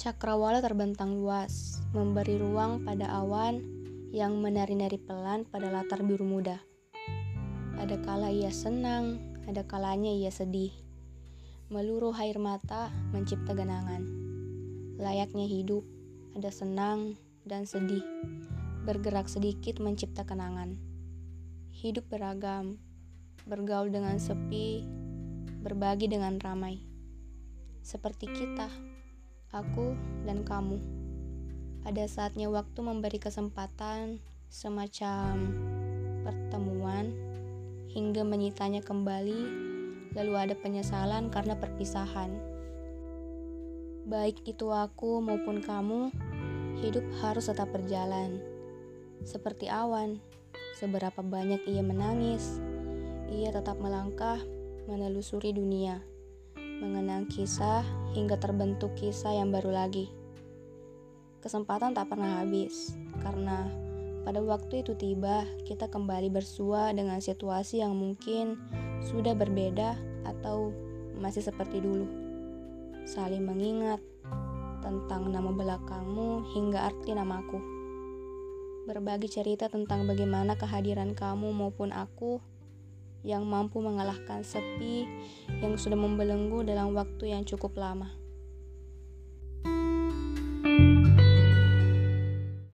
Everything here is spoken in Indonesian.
Cakrawala terbentang luas, memberi ruang pada awan yang menari-nari pelan pada latar biru muda. Ada kala ia senang, ada kalanya ia sedih. Meluruh air mata mencipta genangan. Layaknya hidup, ada senang dan sedih. Bergerak sedikit mencipta kenangan. Hidup beragam, bergaul dengan sepi, berbagi dengan ramai. Seperti kita, aku dan kamu. Ada saatnya waktu memberi kesempatan semacam pertemuan hingga menyitanya kembali, lalu ada penyesalan karena perpisahan. Baik itu aku maupun kamu, hidup harus tetap berjalan. Seperti awan, seberapa banyak ia menangis, ia tetap melangkah menelusuri dunia, mengenang kisah hingga terbentuk kisah yang baru lagi. Kesempatan tak pernah habis, karena pada waktu itu tiba, kita kembali bersua dengan situasi yang mungkin sudah berbeda atau masih seperti dulu. Saling mengingat tentang nama belakangmu hingga arti namaku. Berbagi cerita tentang bagaimana kehadiran kamu maupun aku yang mampu mengalahkan sepi yang sudah membelenggu dalam waktu yang cukup lama.